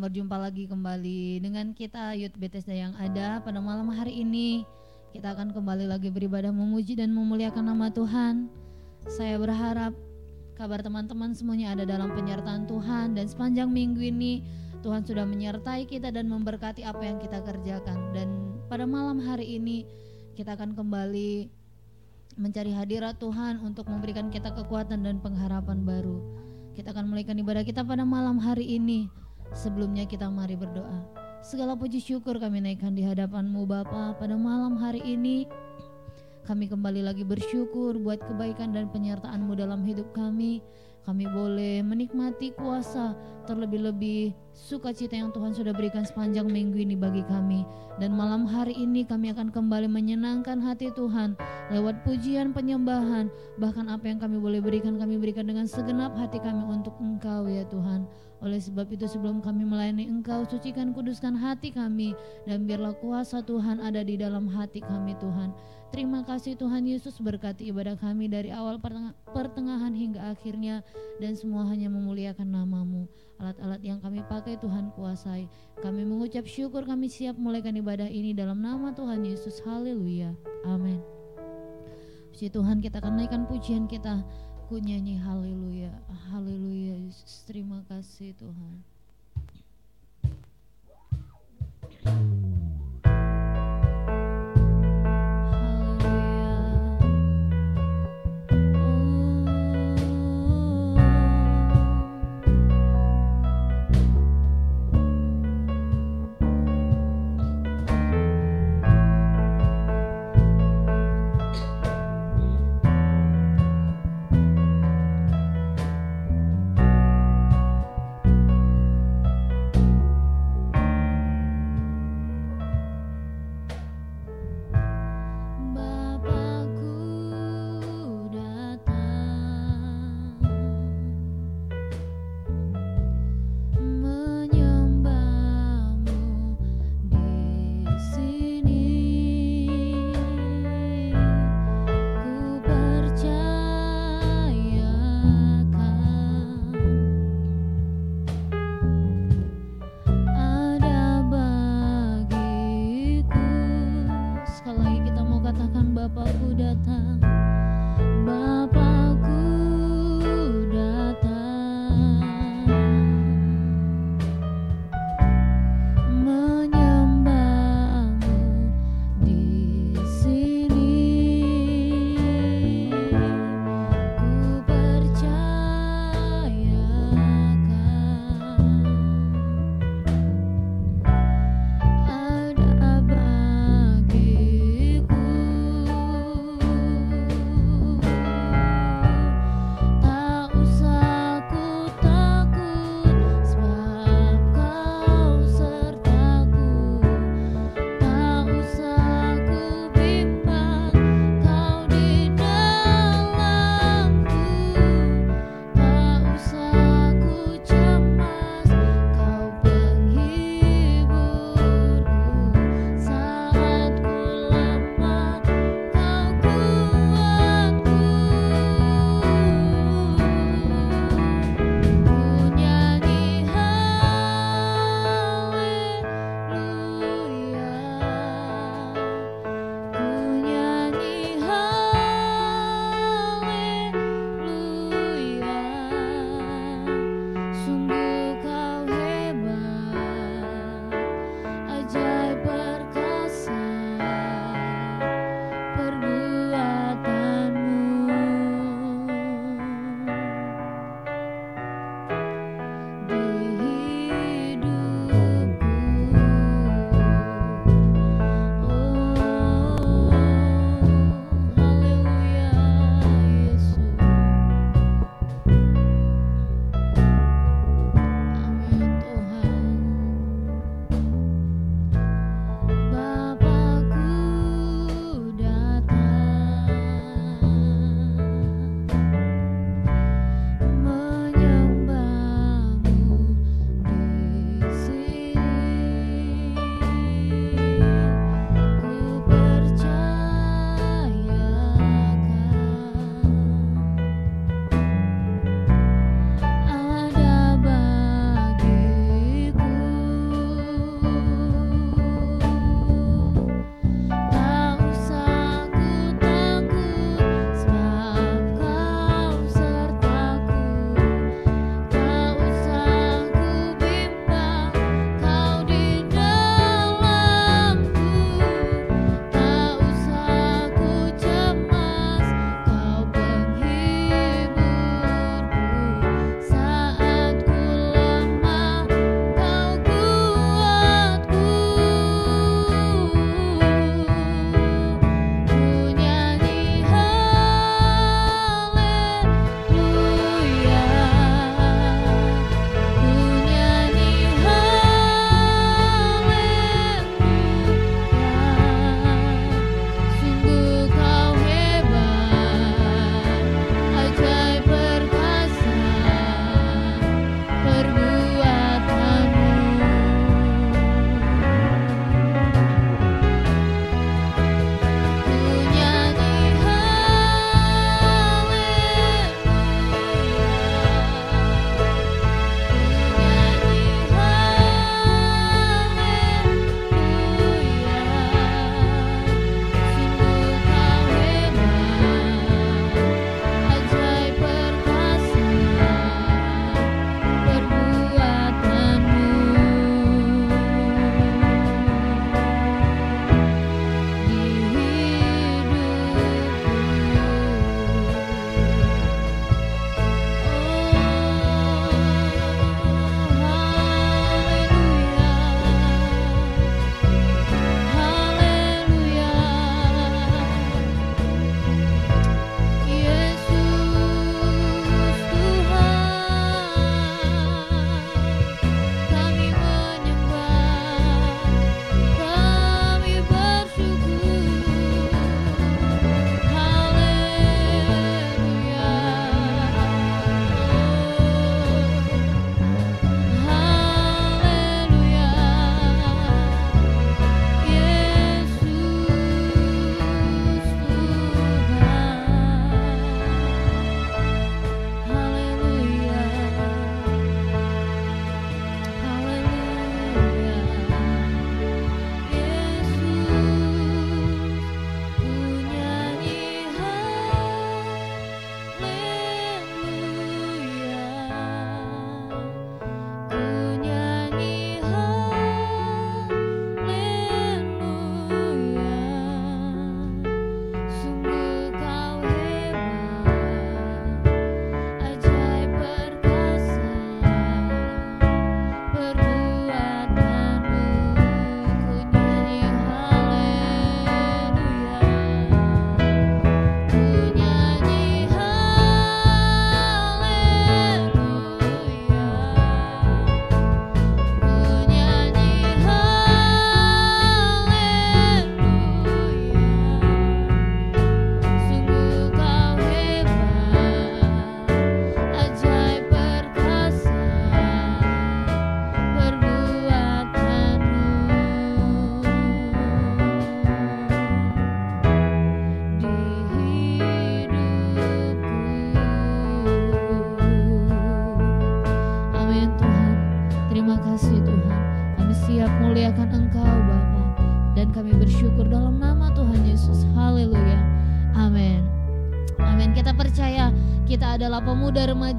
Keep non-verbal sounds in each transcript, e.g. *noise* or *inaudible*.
berjumpa lagi kembali dengan kita Youth Bethesda yang ada pada malam hari ini. Kita akan kembali lagi beribadah memuji dan memuliakan nama Tuhan. Saya berharap kabar teman-teman semuanya ada dalam penyertaan Tuhan dan sepanjang minggu ini Tuhan sudah menyertai kita dan memberkati apa yang kita kerjakan. Dan pada malam hari ini kita akan kembali mencari hadirat Tuhan untuk memberikan kita kekuatan dan pengharapan baru. Kita akan mulaikan ibadah kita pada malam hari ini. Sebelumnya kita mari berdoa. Segala puji syukur kami naikkan di hadapanmu Bapa pada malam hari ini. Kami kembali lagi bersyukur buat kebaikan dan penyertaanmu dalam hidup kami. Kami boleh menikmati kuasa terlebih-lebih sukacita yang Tuhan sudah berikan sepanjang minggu ini bagi kami. Dan malam hari ini kami akan kembali menyenangkan hati Tuhan lewat pujian penyembahan. Bahkan apa yang kami boleh berikan kami berikan dengan segenap hati kami untuk Engkau ya Tuhan. Oleh sebab itu sebelum kami melayani Engkau, sucikan kuduskan hati kami dan biarlah kuasa Tuhan ada di dalam hati kami Tuhan. Terima kasih Tuhan Yesus berkati ibadah kami dari awal pertengahan hingga akhirnya dan semua hanya memuliakan namamu. Alat-alat yang kami pakai Tuhan kuasai. Kami mengucap syukur kami siap mulaikan ibadah ini dalam nama Tuhan Yesus. Haleluya. Amin. Puji Tuhan kita akan naikkan pujian kita Aku nyanyi haleluya, haleluya. Terima kasih Tuhan.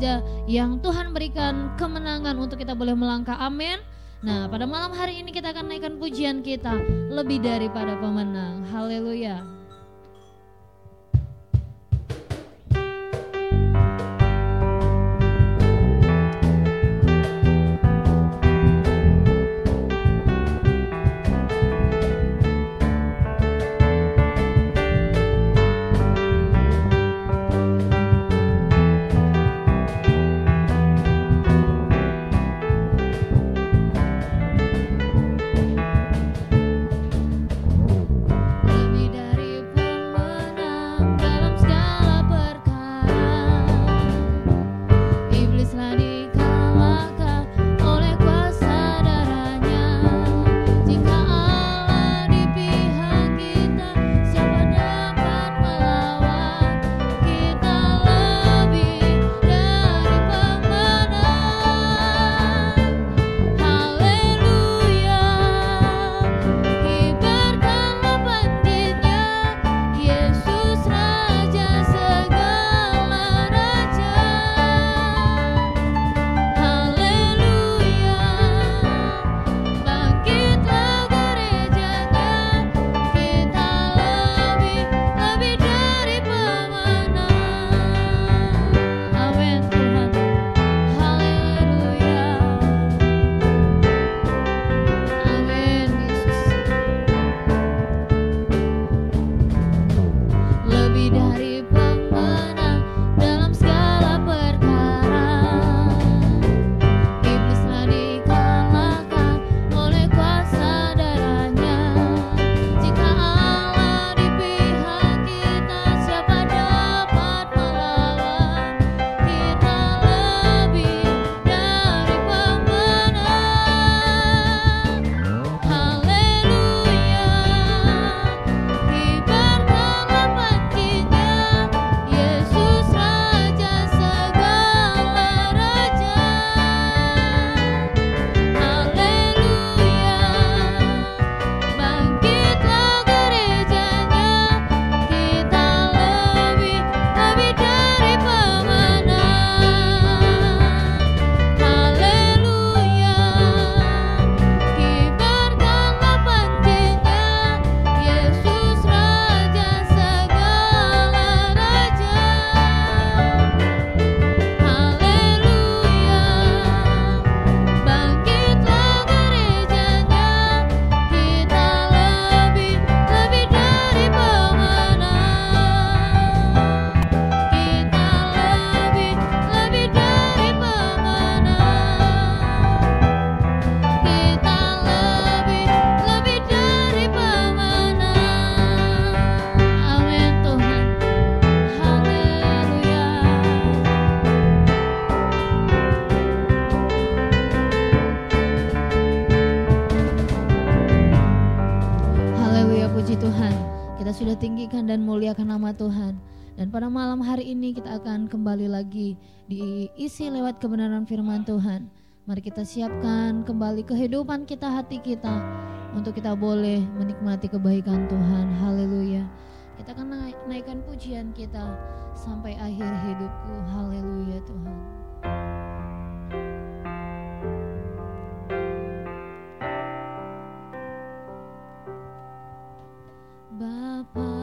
Remaja yang Tuhan berikan kemenangan untuk kita boleh melangkah. Amin. Nah, pada malam hari ini kita akan naikkan pujian kita lebih daripada pemenang. Haleluya. diisi lewat kebenaran firman Tuhan. Mari kita siapkan kembali kehidupan kita, hati kita untuk kita boleh menikmati kebaikan Tuhan. Haleluya. Kita akan naikkan pujian kita sampai akhir hidupku. Haleluya Tuhan. Bapak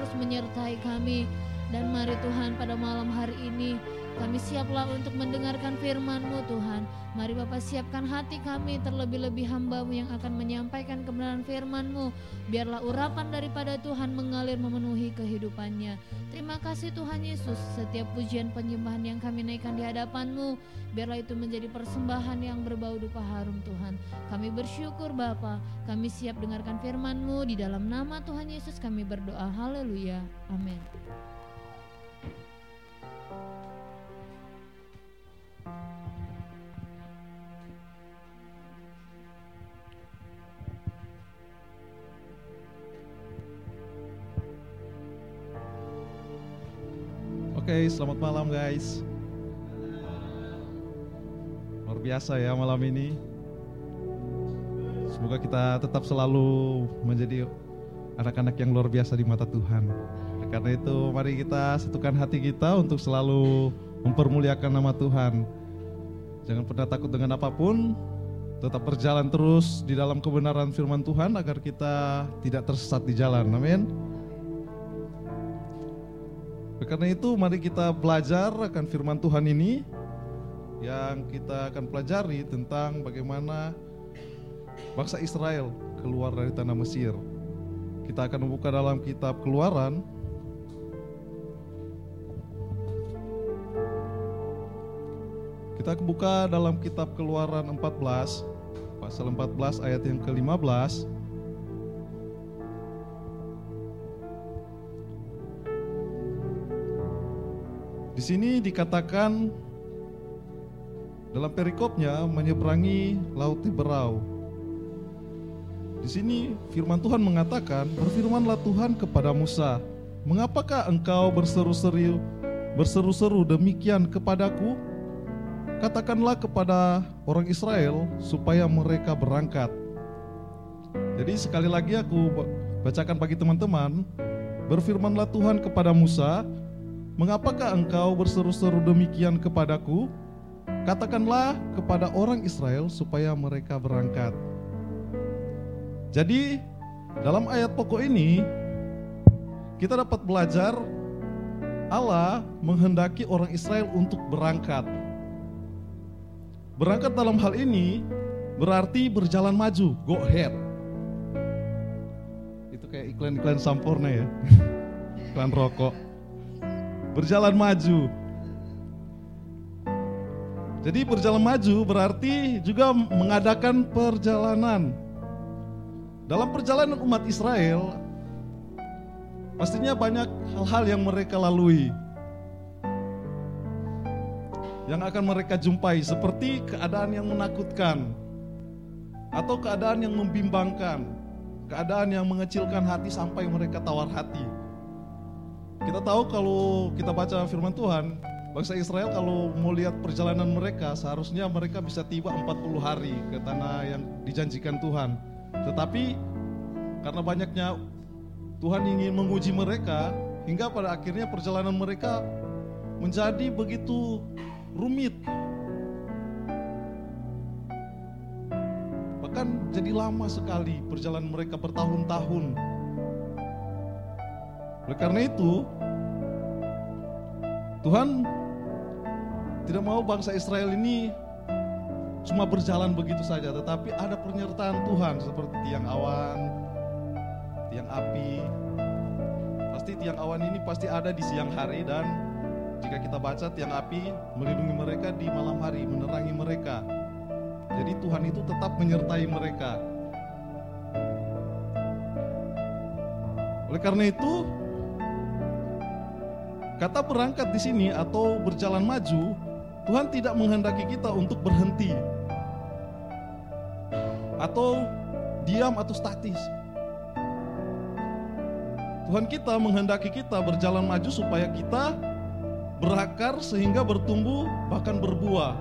terus menyertai kami. Dan mari Tuhan pada malam hari ini kami siaplah untuk mendengarkan firman-Mu Tuhan. Mari Bapak siapkan hati kami terlebih-lebih hamba-Mu yang akan menyampaikan kebenaran firman-Mu. Biarlah urapan daripada Tuhan mengalir memenuhi kehidupannya. Terima kasih Tuhan Yesus. Setiap pujian penyembahan yang kami naikkan di hadapan-Mu. Biarlah itu menjadi persembahan yang berbau duka harum Tuhan. Kami bersyukur Bapa. Kami siap dengarkan firman-Mu. Di dalam nama Tuhan Yesus kami berdoa. Haleluya. Amin. Oke, selamat malam guys. Luar biasa ya malam ini. Semoga kita tetap selalu menjadi anak-anak yang luar biasa di mata Tuhan. Karena itu mari kita satukan hati kita untuk selalu mempermuliakan nama Tuhan. Jangan pernah takut dengan apa pun, tetap berjalan terus di dalam kebenaran firman Tuhan agar kita tidak tersesat di jalan. Amin. Karena itu mari kita belajar akan firman Tuhan ini yang kita akan pelajari tentang bagaimana bangsa Israel keluar dari tanah Mesir. Kita akan membuka dalam kitab Keluaran Kita buka dalam kitab Keluaran 14 pasal 14 ayat yang ke-15. Di sini dikatakan dalam perikopnya menyeberangi laut Tiberau. Di sini firman Tuhan mengatakan, "Berfirmanlah Tuhan kepada Musa, mengapakah engkau berseru-seru berseru-seru demikian kepadaku? Katakanlah kepada orang Israel supaya mereka berangkat." Jadi sekali lagi aku bacakan bagi teman-teman, berfirmanlah Tuhan kepada Musa, Mengapakah engkau berseru-seru demikian kepadaku? Katakanlah kepada orang Israel supaya mereka berangkat. Jadi, dalam ayat pokok ini kita dapat belajar Allah menghendaki orang Israel untuk berangkat. Berangkat dalam hal ini berarti berjalan maju, go ahead. Itu kayak iklan-iklan Sampurna ya. *laughs* Iklan rokok berjalan maju. Jadi berjalan maju berarti juga mengadakan perjalanan. Dalam perjalanan umat Israel, pastinya banyak hal-hal yang mereka lalui. Yang akan mereka jumpai seperti keadaan yang menakutkan atau keadaan yang membimbangkan, keadaan yang mengecilkan hati sampai mereka tawar hati. Kita tahu kalau kita baca firman Tuhan, bangsa Israel kalau mau lihat perjalanan mereka, seharusnya mereka bisa tiba 40 hari ke tanah yang dijanjikan Tuhan. Tetapi karena banyaknya Tuhan ingin menguji mereka, hingga pada akhirnya perjalanan mereka menjadi begitu rumit. Bahkan jadi lama sekali perjalanan mereka bertahun-tahun oleh karena itu, Tuhan tidak mau bangsa Israel ini cuma berjalan begitu saja, tetapi ada penyertaan Tuhan seperti tiang awan, tiang api. Pasti tiang awan ini pasti ada di siang hari dan jika kita baca tiang api melindungi mereka di malam hari, menerangi mereka. Jadi Tuhan itu tetap menyertai mereka. Oleh karena itu, Kata berangkat di sini atau berjalan maju, Tuhan tidak menghendaki kita untuk berhenti atau diam atau statis. Tuhan kita menghendaki kita berjalan maju supaya kita berakar sehingga bertumbuh bahkan berbuah.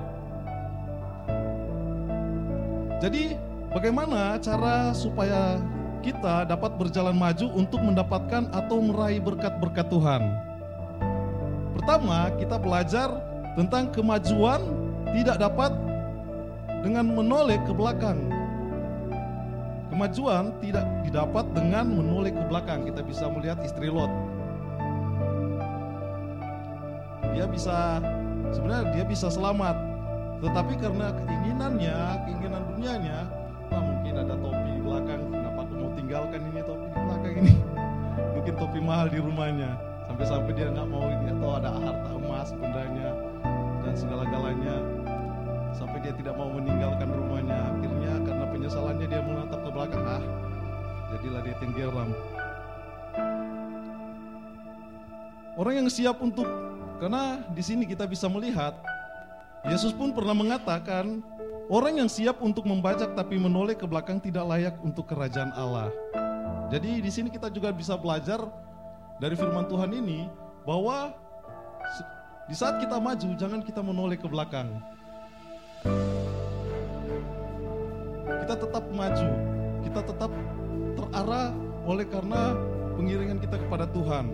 Jadi, bagaimana cara supaya kita dapat berjalan maju untuk mendapatkan atau meraih berkat-berkat Tuhan? Pertama, kita belajar tentang kemajuan tidak dapat dengan menoleh ke belakang. kemajuan tidak didapat dengan menoleh ke belakang. Kita bisa melihat istri Lot. Dia bisa sebenarnya dia bisa selamat, tetapi karena keinginannya, keinginan dunianya, ah mungkin ada topi di belakang, kenapa aku mau tinggalkan ini topi di belakang ini? *laughs* Mungkin topi mahal di rumahnya, sampai-sampai dia nggak mau ini atau ada harta emas bendanya dan segala-galanya. Sampai dia tidak mau meninggalkan rumahnya. Akhirnya karena penyesalannya dia menatap ke belakang. Ah jadilah dia tenggelam. Orang yang siap untuk karena di sini kita bisa melihat Yesus pun pernah mengatakan orang yang siap untuk membajak tapi menoleh ke belakang tidak layak untuk kerajaan Allah. Jadi di sini kita juga bisa belajar dari firman Tuhan ini bahwa di saat kita maju jangan kita menoleh ke belakang kita tetap maju, kita tetap terarah oleh karena pengiringan kita kepada Tuhan.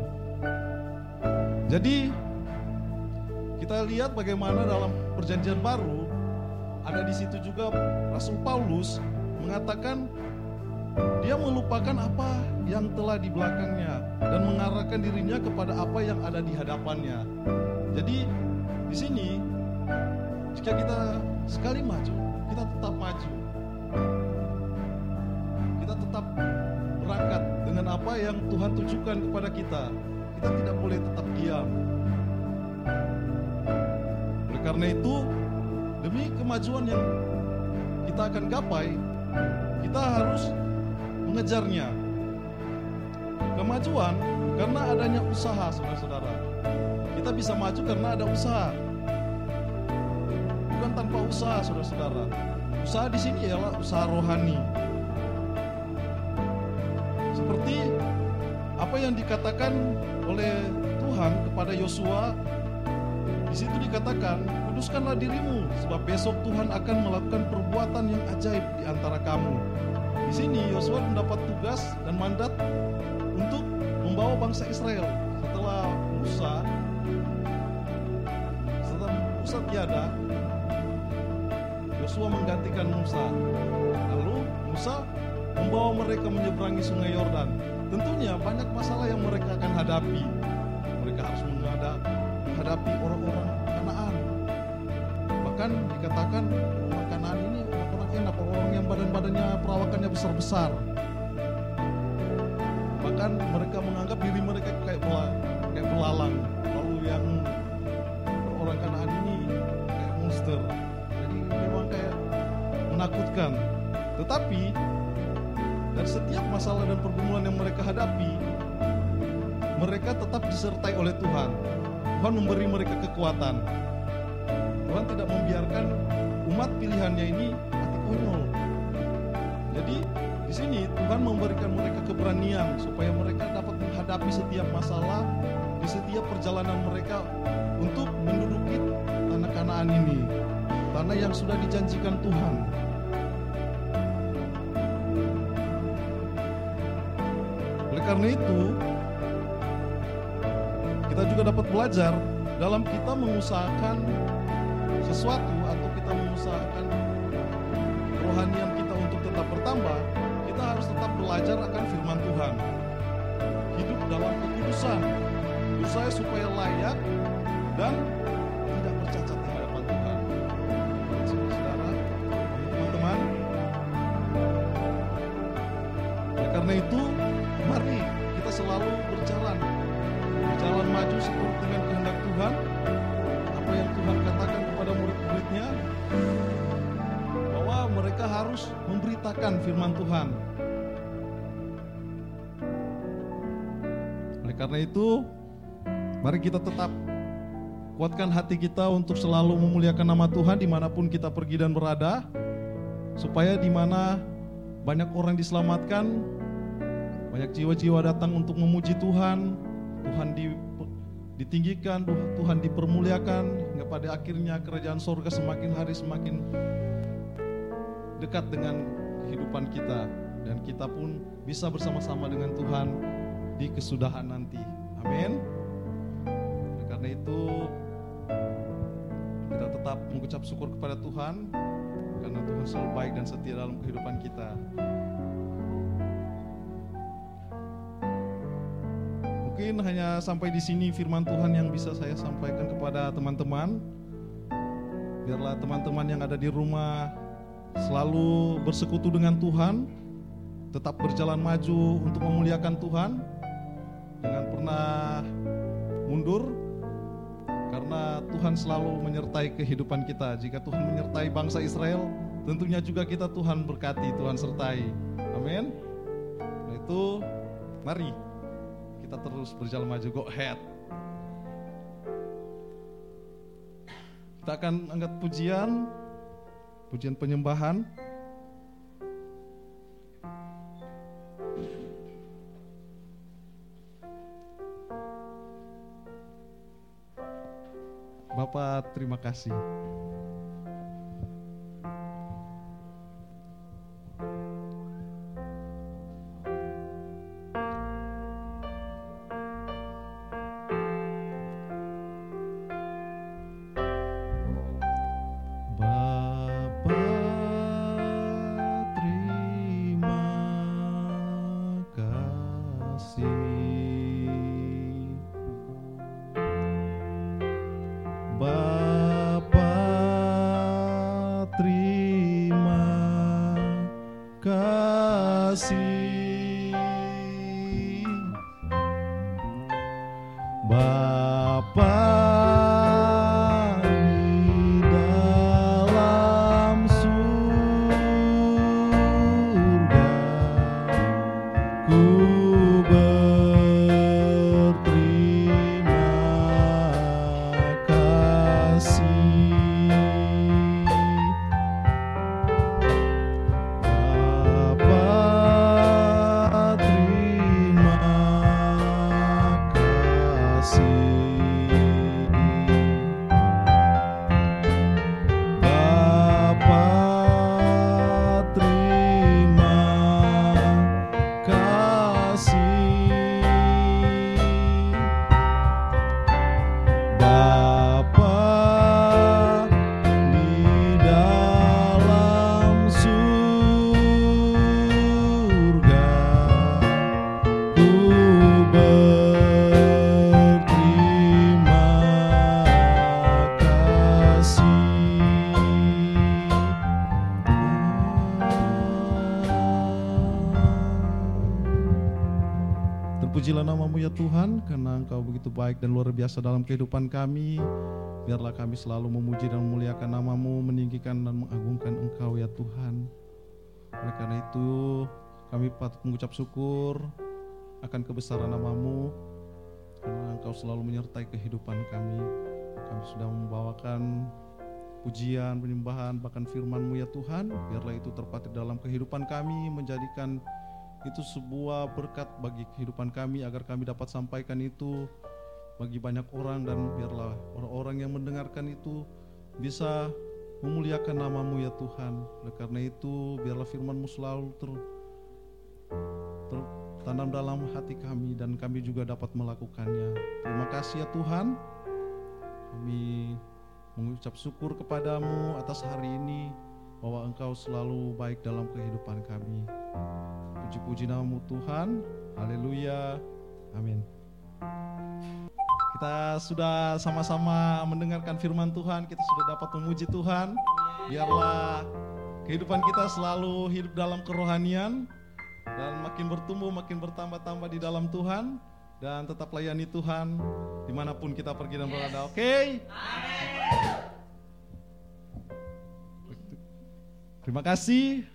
Jadi kita lihat bagaimana dalam perjanjian baru ada di situ juga Rasul Paulus mengatakan dia melupakan apa yang telah di belakangnya dan mengarahkan dirinya kepada apa yang ada di hadapannya. Jadi di sini jika kita sekali maju, kita tetap maju. Kita tetap berangkat dengan apa yang Tuhan tujukan kepada kita. Kita tidak boleh tetap diam. Oleh karena itu, demi kemajuan yang kita akan gapai, kita harus mengejarnya. Kemajuan karena adanya usaha, saudara-saudara. Kita bisa maju karena ada usaha tanpa usaha, saudara-saudara. Usaha di sini ialah usaha rohani. Seperti apa yang dikatakan oleh Tuhan kepada Yosua, di situ dikatakan, kuduskanlah dirimu, sebab besok Tuhan akan melakukan perbuatan yang ajaib di antara kamu. Di sini Yosua mendapat tugas dan mandat membawa bangsa Israel setelah Musa setelah Musa tiada Yosua menggantikan Musa. Lalu Musa membawa mereka menyeberangi sungai Yordan. Tentunya banyak masalah yang mereka akan hadapi. Mereka harus menghadapi orang-orang Kanaan. Bahkan dikatakan orang Kanaan ini orang-orang enak, orang yang badan-badannya perawakannya besar-besar. Bahkan mereka menganggap diri mereka kayak kayak belalang. Lalu yang orang Kanaan ini kayak monster memang kayak menakutkan. Tetapi dari setiap masalah dan pergumulan yang mereka hadapi, mereka tetap disertai oleh Tuhan. Tuhan memberi mereka kekuatan. Tuhan tidak membiarkan umat pilihannya ini mati konyol. Jadi di sini Tuhan memberikan mereka keberanian supaya mereka dapat menghadapi setiap masalah di setiap perjalanan mereka untuk menduduki tanah Kanaan ini tanah yang sudah dijanjikan Tuhan. Oleh karena itu, kita juga dapat belajar dalam kita mengusahakan sesuatu atau kita mengusahakan kerohanian kita untuk tetap bertambah, harus tetap belajar akan firman Tuhan. Hidup dalam kekudusan, berusaha supaya layak dan harus memberitakan firman Tuhan. Oleh karena itu, mari kita tetap kuatkan hati kita untuk selalu memuliakan nama Tuhan di mana pun kita pergi dan berada, supaya di mana banyak orang diselamatkan, banyak jiwa-jiwa datang untuk memuji Tuhan, Tuhan di, ditinggikan, Tuhan dipermuliakan, hingga pada akhirnya kerajaan sorga semakin hari semakin dekat dengan kehidupan kita dan kita pun bisa bersama-sama dengan Tuhan di kesudahan nanti. Amin. Karena itu kita tetap mengucap syukur kepada Tuhan karena Tuhan selalu baik dan setia dalam kehidupan kita. Mungkin hanya sampai di sini firman Tuhan yang bisa saya sampaikan kepada teman-teman. Biarlah teman-teman yang ada di rumah selalu bersekutu dengan Tuhan, tetap berjalan maju untuk memuliakan Tuhan, jangan pernah mundur, karena Tuhan selalu menyertai kehidupan kita. Jika Tuhan menyertai bangsa Israel, tentunya juga kita Tuhan berkati, Tuhan sertai. Amin. Nah itu, mari kita terus berjalan maju. Go ahead. Kita akan angkat pujian, pujian penyembahan. Bapak, terima kasih. Baik dan luar biasa dalam kehidupan kami. Biarlah kami selalu memuji dan memuliakan namamu, meninggikan dan mengagungkan Engkau ya Tuhan. Oleh karena itu, kami patut mengucap syukur akan kebesaran namamu, karena Engkau selalu menyertai kehidupan kami. Kami sudah membawakan pujian, penyembahan, bahkan firman-Mu ya Tuhan. Biarlah itu terpatri dalam kehidupan kami, menjadikan itu sebuah berkat bagi kehidupan kami agar kami dapat sampaikan itu bagi banyak orang dan biarlah orang-orang yang mendengarkan itu bisa memuliakan namamu ya Tuhan. Oleh karena itu biarlah firmanmu selalu ter, tertanam dalam hati kami dan kami juga dapat melakukannya. Terima kasih ya Tuhan. Kami mengucap syukur kepadamu atas hari ini bahwa engkau selalu baik dalam kehidupan kami. Puji-puji namamu Tuhan. Haleluya. Amin. Kita sudah sama-sama mendengarkan firman Tuhan, kita sudah dapat memuji Tuhan. Biarlah kehidupan kita selalu hidup dalam kerohanian dan makin bertumbuh, makin bertambah-tambah di dalam Tuhan dan tetap layani Tuhan di mana pun kita pergi dan berada. Oke? Okay? Terima kasih.